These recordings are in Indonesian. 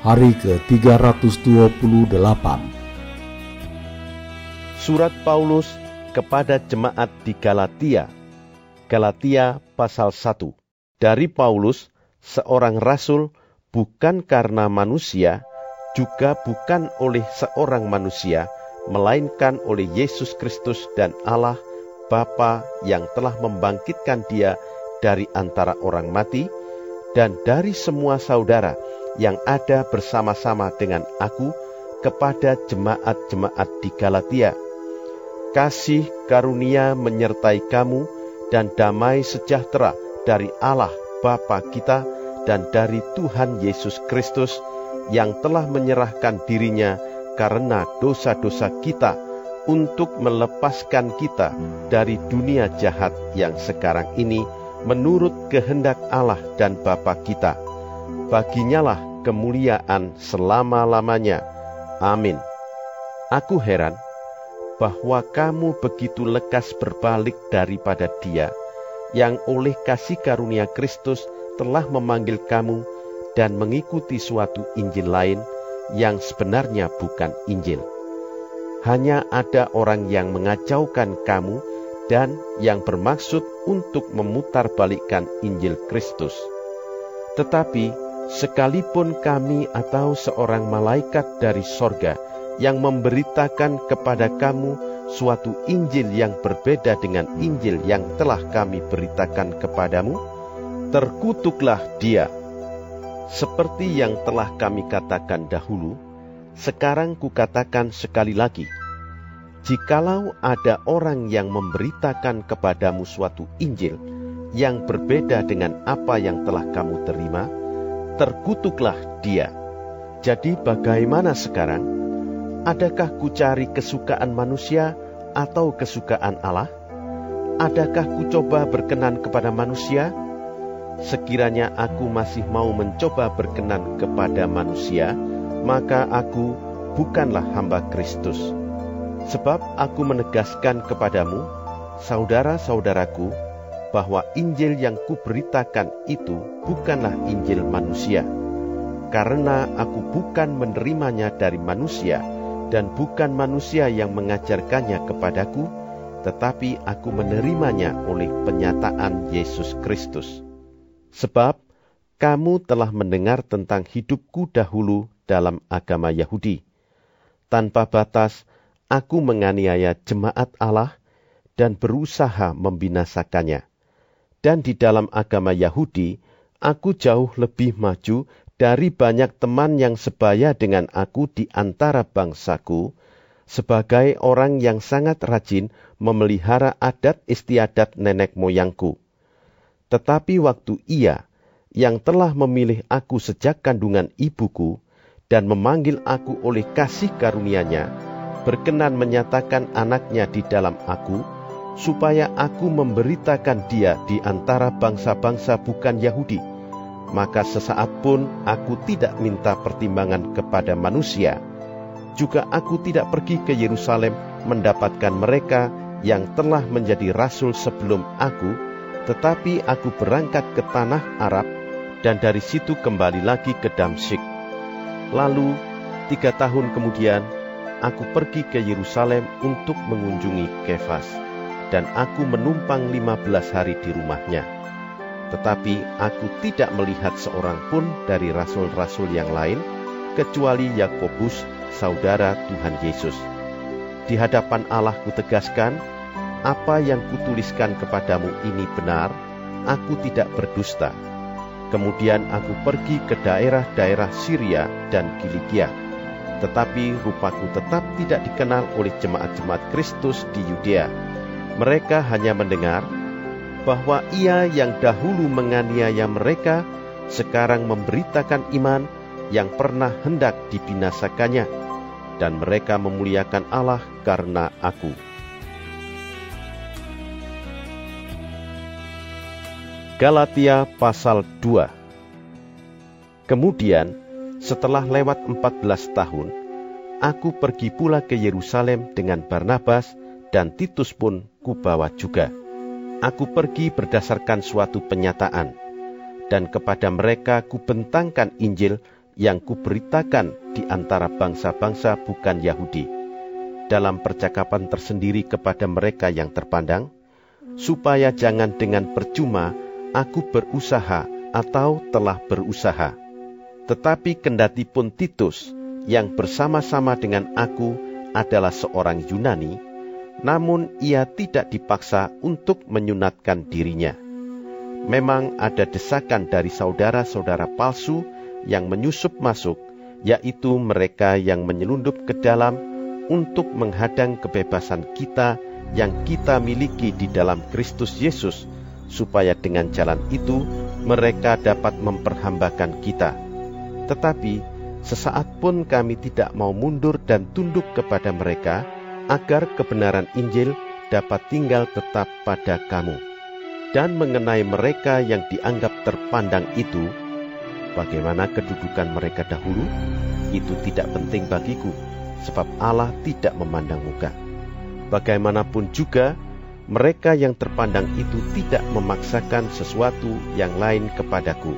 Hari ke-328 Surat Paulus kepada jemaat di Galatia. Galatia pasal 1. Dari Paulus, seorang rasul bukan karena manusia, juga bukan oleh seorang manusia, melainkan oleh Yesus Kristus dan Allah Bapa yang telah membangkitkan dia dari antara orang mati, dan dari semua saudara yang ada bersama-sama dengan aku kepada jemaat-jemaat di Galatia. Kasih karunia menyertai kamu dan damai sejahtera dari Allah Bapa kita dan dari Tuhan Yesus Kristus yang telah menyerahkan dirinya karena dosa-dosa kita untuk melepaskan kita dari dunia jahat yang sekarang ini menurut kehendak Allah dan Bapa kita. Baginyalah kemuliaan selama-lamanya. Amin. Aku heran bahwa kamu begitu lekas berbalik daripada dia yang oleh kasih karunia Kristus telah memanggil kamu dan mengikuti suatu Injil lain yang sebenarnya bukan Injil hanya ada orang yang mengacaukan kamu dan yang bermaksud untuk memutarbalikkan Injil Kristus. Tetapi sekalipun kami atau seorang malaikat dari sorga yang memberitakan kepada kamu suatu Injil yang berbeda dengan Injil yang telah kami beritakan kepadamu, terkutuklah dia. Seperti yang telah kami katakan dahulu, sekarang kukatakan sekali lagi, jikalau ada orang yang memberitakan kepadamu suatu Injil yang berbeda dengan apa yang telah kamu terima, terkutuklah dia. Jadi bagaimana sekarang? Adakah kucari kesukaan manusia atau kesukaan Allah? Adakah kucoba berkenan kepada manusia? Sekiranya aku masih mau mencoba berkenan kepada manusia, maka aku bukanlah hamba Kristus. Sebab aku menegaskan kepadamu, saudara-saudaraku, bahwa Injil yang kuberitakan itu bukanlah Injil manusia. Karena aku bukan menerimanya dari manusia, dan bukan manusia yang mengajarkannya kepadaku, tetapi aku menerimanya oleh penyataan Yesus Kristus. Sebab kamu telah mendengar tentang hidupku dahulu dalam agama Yahudi. Tanpa batas, aku menganiaya jemaat Allah dan berusaha membinasakannya. Dan di dalam agama Yahudi, aku jauh lebih maju dari banyak teman yang sebaya dengan aku di antara bangsaku, sebagai orang yang sangat rajin memelihara adat istiadat nenek moyangku. Tetapi waktu ia, yang telah memilih aku sejak kandungan ibuku, dan memanggil aku oleh kasih karunia-Nya, berkenan menyatakan anaknya di dalam aku, supaya aku memberitakan dia di antara bangsa-bangsa bukan Yahudi. Maka sesaat pun aku tidak minta pertimbangan kepada manusia. Juga aku tidak pergi ke Yerusalem mendapatkan mereka yang telah menjadi rasul sebelum aku, tetapi aku berangkat ke tanah Arab dan dari situ kembali lagi ke Damsyik Lalu, tiga tahun kemudian, aku pergi ke Yerusalem untuk mengunjungi Kefas, dan aku menumpang lima belas hari di rumahnya. Tetapi aku tidak melihat seorang pun dari rasul-rasul yang lain, kecuali Yakobus, saudara Tuhan Yesus. Di hadapan Allah kutegaskan, apa yang kutuliskan kepadamu ini benar, aku tidak berdusta Kemudian aku pergi ke daerah-daerah Syria dan Kilikia. Tetapi rupaku tetap tidak dikenal oleh jemaat-jemaat Kristus di Yudea. Mereka hanya mendengar bahwa ia yang dahulu menganiaya mereka sekarang memberitakan iman yang pernah hendak dibinasakannya. dan mereka memuliakan Allah karena aku. Galatia pasal 2 Kemudian, setelah lewat 14 tahun, aku pergi pula ke Yerusalem dengan Barnabas dan Titus pun kubawa juga. Aku pergi berdasarkan suatu penyataan, dan kepada mereka kubentangkan Injil yang kuberitakan di antara bangsa-bangsa bukan Yahudi. Dalam percakapan tersendiri kepada mereka yang terpandang, supaya jangan dengan percuma aku berusaha atau telah berusaha. Tetapi kendati pun Titus yang bersama-sama dengan aku adalah seorang Yunani, namun ia tidak dipaksa untuk menyunatkan dirinya. Memang ada desakan dari saudara-saudara palsu yang menyusup masuk, yaitu mereka yang menyelundup ke dalam untuk menghadang kebebasan kita yang kita miliki di dalam Kristus Yesus, supaya dengan jalan itu mereka dapat memperhambakan kita. Tetapi sesaat pun kami tidak mau mundur dan tunduk kepada mereka, agar kebenaran Injil dapat tinggal tetap pada kamu. Dan mengenai mereka yang dianggap terpandang itu, bagaimana kedudukan mereka dahulu, itu tidak penting bagiku, sebab Allah tidak memandang muka. Bagaimanapun juga, mereka yang terpandang itu tidak memaksakan sesuatu yang lain kepadaku.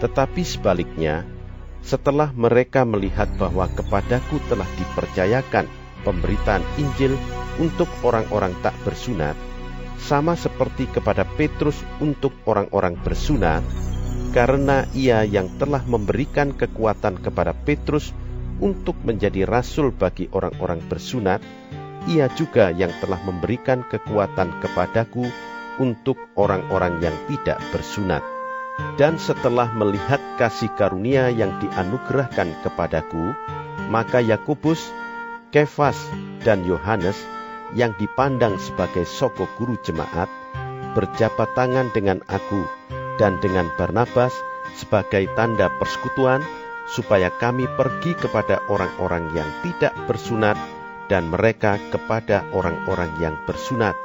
Tetapi sebaliknya, setelah mereka melihat bahwa kepadaku telah dipercayakan pemberitaan Injil untuk orang-orang tak bersunat, sama seperti kepada Petrus untuk orang-orang bersunat, karena ia yang telah memberikan kekuatan kepada Petrus untuk menjadi rasul bagi orang-orang bersunat, ia juga yang telah memberikan kekuatan kepadaku untuk orang-orang yang tidak bersunat. Dan setelah melihat kasih karunia yang dianugerahkan kepadaku, maka Yakobus, Kefas, dan Yohanes yang dipandang sebagai soko guru jemaat berjabat tangan dengan aku dan dengan Barnabas sebagai tanda persekutuan supaya kami pergi kepada orang-orang yang tidak bersunat dan mereka kepada orang-orang yang bersunat.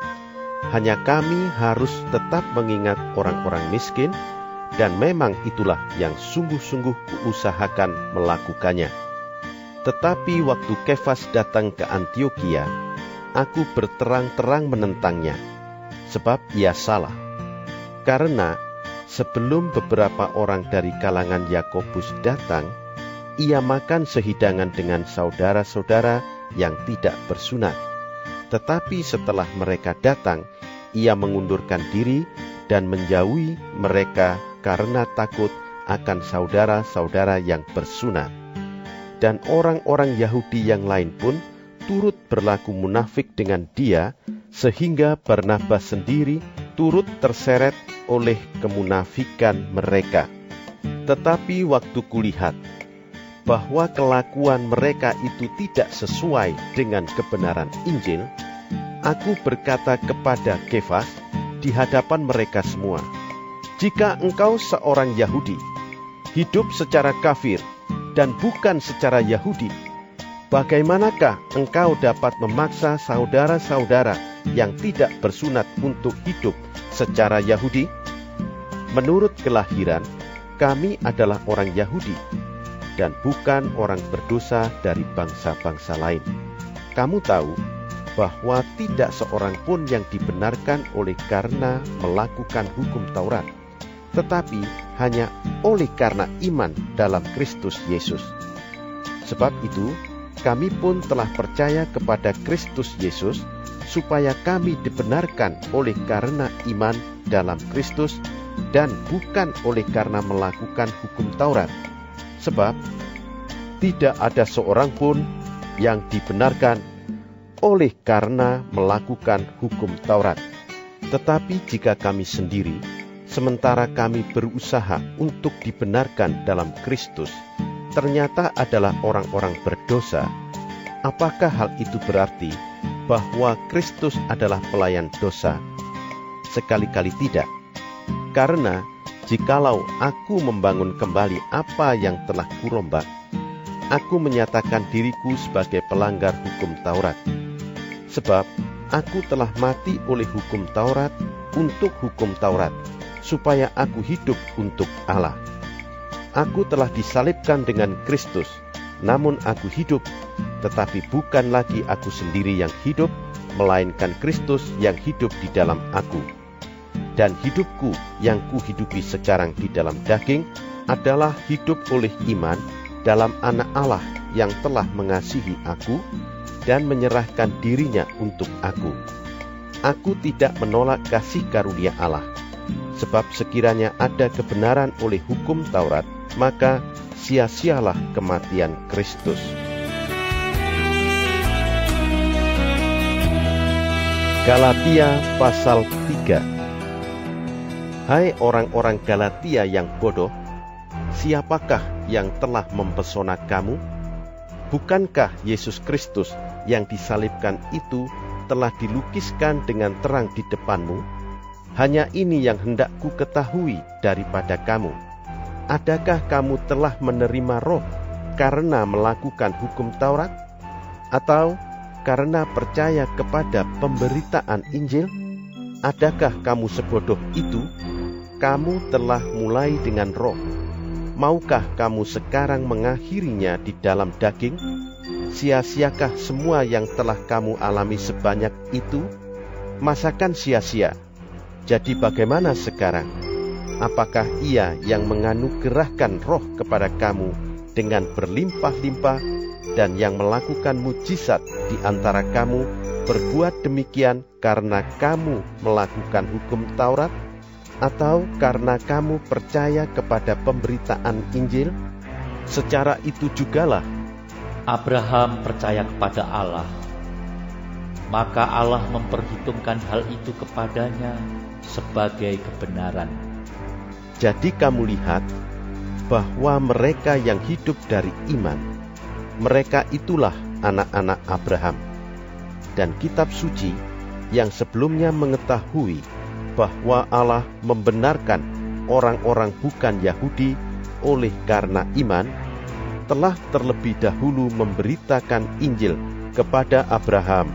Hanya kami harus tetap mengingat orang-orang miskin, dan memang itulah yang sungguh-sungguh kuusahakan melakukannya. Tetapi waktu Kefas datang ke Antioquia, aku berterang-terang menentangnya, sebab ia salah. Karena sebelum beberapa orang dari kalangan Yakobus datang, ia makan sehidangan dengan saudara-saudara yang tidak bersunat. Tetapi setelah mereka datang, ia mengundurkan diri dan menjauhi mereka karena takut akan saudara-saudara yang bersunat. Dan orang-orang Yahudi yang lain pun turut berlaku munafik dengan dia, sehingga Barnabas sendiri turut terseret oleh kemunafikan mereka. Tetapi waktu kulihat bahwa kelakuan mereka itu tidak sesuai dengan kebenaran Injil, aku berkata kepada Kefas di hadapan mereka semua, "Jika engkau seorang Yahudi, hidup secara kafir dan bukan secara Yahudi, bagaimanakah engkau dapat memaksa saudara-saudara yang tidak bersunat untuk hidup secara Yahudi? Menurut kelahiran, kami adalah orang Yahudi." dan bukan orang berdosa dari bangsa-bangsa lain. Kamu tahu bahwa tidak seorang pun yang dibenarkan oleh karena melakukan hukum Taurat, tetapi hanya oleh karena iman dalam Kristus Yesus. Sebab itu, kami pun telah percaya kepada Kristus Yesus, supaya kami dibenarkan oleh karena iman dalam Kristus dan bukan oleh karena melakukan hukum Taurat Sebab tidak ada seorang pun yang dibenarkan oleh karena melakukan hukum Taurat. Tetapi jika kami sendiri, sementara kami berusaha untuk dibenarkan dalam Kristus, ternyata adalah orang-orang berdosa, apakah hal itu berarti bahwa Kristus adalah pelayan dosa? Sekali-kali tidak. Karena Jikalau aku membangun kembali apa yang telah kurombak, aku menyatakan diriku sebagai pelanggar hukum Taurat. Sebab aku telah mati oleh hukum Taurat untuk hukum Taurat, supaya aku hidup untuk Allah. Aku telah disalibkan dengan Kristus, namun aku hidup, tetapi bukan lagi aku sendiri yang hidup, melainkan Kristus yang hidup di dalam aku. Dan hidupku yang kuhidupi sekarang di dalam daging adalah hidup oleh iman dalam anak Allah yang telah mengasihi aku dan menyerahkan dirinya untuk aku. Aku tidak menolak kasih karunia Allah, sebab sekiranya ada kebenaran oleh hukum Taurat, maka sia-sialah kematian Kristus. Galatia pasal 3 Hai orang-orang Galatia yang bodoh, siapakah yang telah mempesona kamu? Bukankah Yesus Kristus yang disalibkan itu telah dilukiskan dengan terang di depanmu? Hanya ini yang hendak ku ketahui daripada kamu. Adakah kamu telah menerima roh karena melakukan hukum Taurat? Atau karena percaya kepada pemberitaan Injil? Adakah kamu sebodoh itu? Kamu telah mulai dengan roh. Maukah kamu sekarang mengakhirinya di dalam daging? Sia-siakah semua yang telah kamu alami sebanyak itu? Masakan sia-sia? Jadi bagaimana sekarang? Apakah ia yang menganugerahkan roh kepada kamu dengan berlimpah-limpah dan yang melakukan mujizat di antara kamu berbuat demikian karena kamu melakukan hukum Taurat atau karena kamu percaya kepada pemberitaan Injil? Secara itu jugalah Abraham percaya kepada Allah. Maka Allah memperhitungkan hal itu kepadanya sebagai kebenaran. Jadi kamu lihat bahwa mereka yang hidup dari iman mereka itulah anak-anak Abraham. Dan kitab suci yang sebelumnya mengetahui bahwa Allah membenarkan orang-orang bukan Yahudi oleh karena iman, telah terlebih dahulu memberitakan Injil kepada Abraham.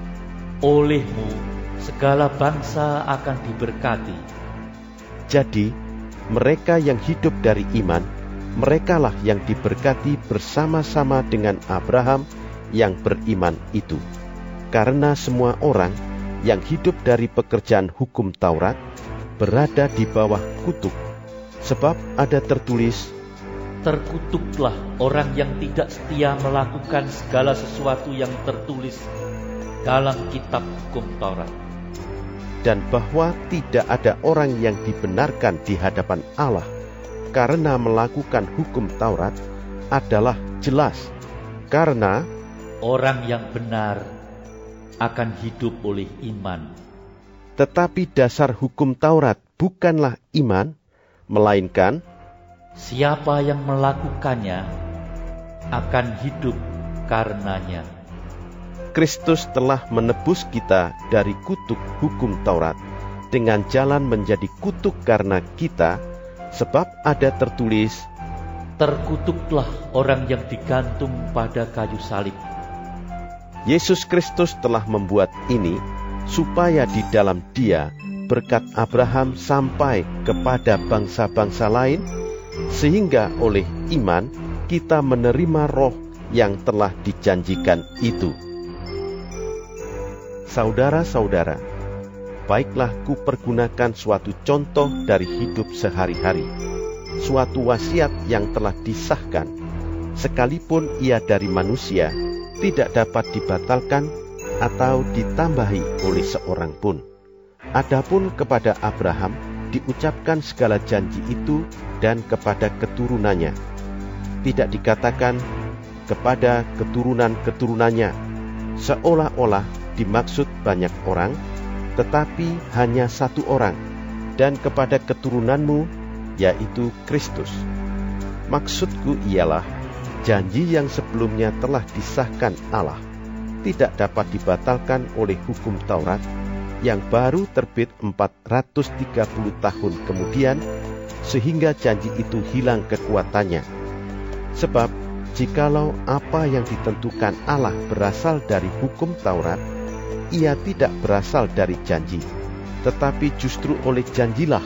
Olehmu segala bangsa akan diberkati. Jadi, mereka yang hidup dari iman merekalah yang diberkati bersama-sama dengan Abraham yang beriman itu. Karena semua orang yang hidup dari pekerjaan hukum Taurat berada di bawah kutuk. Sebab ada tertulis, Terkutuklah orang yang tidak setia melakukan segala sesuatu yang tertulis dalam kitab hukum Taurat. Dan bahwa tidak ada orang yang dibenarkan di hadapan Allah karena melakukan hukum Taurat adalah jelas, karena orang yang benar akan hidup oleh iman. Tetapi dasar hukum Taurat bukanlah iman, melainkan siapa yang melakukannya akan hidup karenanya. Kristus telah menebus kita dari kutuk hukum Taurat dengan jalan menjadi kutuk karena kita Sebab ada tertulis, Terkutuklah orang yang digantung pada kayu salib. Yesus Kristus telah membuat ini supaya di dalam dia berkat Abraham sampai kepada bangsa-bangsa lain, sehingga oleh iman kita menerima roh yang telah dijanjikan itu. Saudara-saudara, baiklah ku pergunakan suatu contoh dari hidup sehari-hari, suatu wasiat yang telah disahkan, sekalipun ia dari manusia, tidak dapat dibatalkan atau ditambahi oleh seorang pun. Adapun kepada Abraham diucapkan segala janji itu dan kepada keturunannya. Tidak dikatakan kepada keturunan-keturunannya, seolah-olah dimaksud banyak orang, tetapi hanya satu orang, dan kepada keturunanmu, yaitu Kristus. Maksudku ialah janji yang sebelumnya telah disahkan Allah tidak dapat dibatalkan oleh hukum Taurat yang baru terbit 430 tahun kemudian sehingga janji itu hilang kekuatannya. Sebab jikalau apa yang ditentukan Allah berasal dari hukum Taurat, ia tidak berasal dari janji, tetapi justru oleh janjilah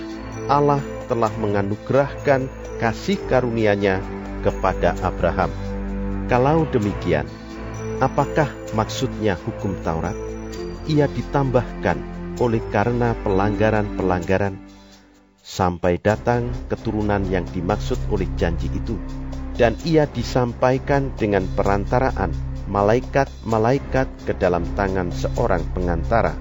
Allah telah menganugerahkan kasih karunia-Nya kepada Abraham. Kalau demikian, apakah maksudnya hukum Taurat? Ia ditambahkan oleh karena pelanggaran-pelanggaran sampai datang keturunan yang dimaksud oleh janji itu dan ia disampaikan dengan perantaraan malaikat-malaikat ke dalam tangan seorang pengantara.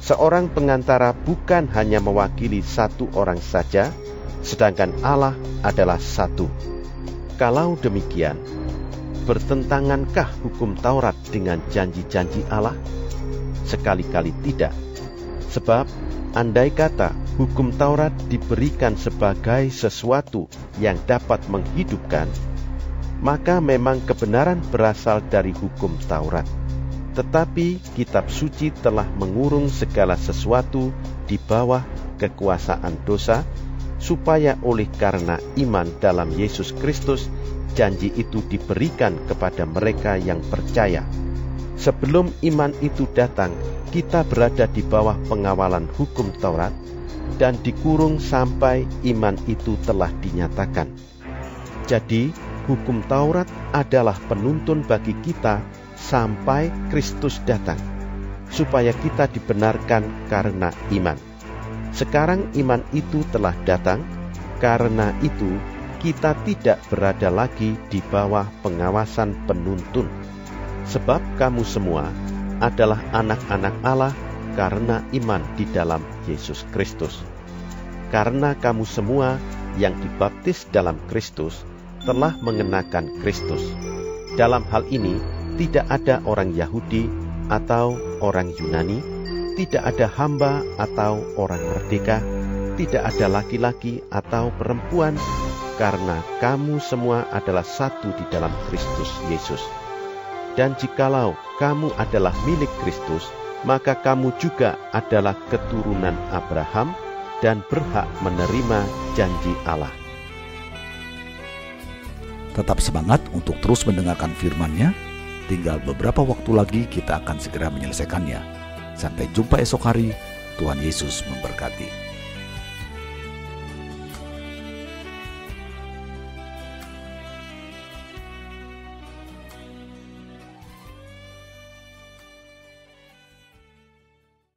Seorang pengantara bukan hanya mewakili satu orang saja, sedangkan Allah adalah satu. Kalau demikian, bertentangankah hukum Taurat dengan janji-janji Allah? Sekali-kali tidak. Sebab andai kata hukum Taurat diberikan sebagai sesuatu yang dapat menghidupkan, maka memang kebenaran berasal dari hukum Taurat. Tetapi kitab suci telah mengurung segala sesuatu di bawah kekuasaan dosa, supaya oleh karena iman dalam Yesus Kristus, janji itu diberikan kepada mereka yang percaya. Sebelum iman itu datang, kita berada di bawah pengawalan hukum Taurat dan dikurung sampai iman itu telah dinyatakan. Jadi, hukum Taurat adalah penuntun bagi kita sampai Kristus datang, supaya kita dibenarkan karena iman. Sekarang iman itu telah datang, karena itu kita tidak berada lagi di bawah pengawasan penuntun. Sebab kamu semua adalah anak-anak Allah karena iman di dalam Yesus Kristus. Karena kamu semua yang dibaptis dalam Kristus telah mengenakan Kristus. Dalam hal ini, tidak ada orang Yahudi atau orang Yunani, tidak ada hamba atau orang merdeka, tidak ada laki-laki atau perempuan, karena kamu semua adalah satu di dalam Kristus Yesus. Dan jikalau kamu adalah milik Kristus, maka kamu juga adalah keturunan Abraham dan berhak menerima janji Allah. Tetap semangat untuk terus mendengarkan firman-Nya. Tinggal beberapa waktu lagi kita akan segera menyelesaikannya. Sampai jumpa esok hari. Tuhan Yesus memberkati.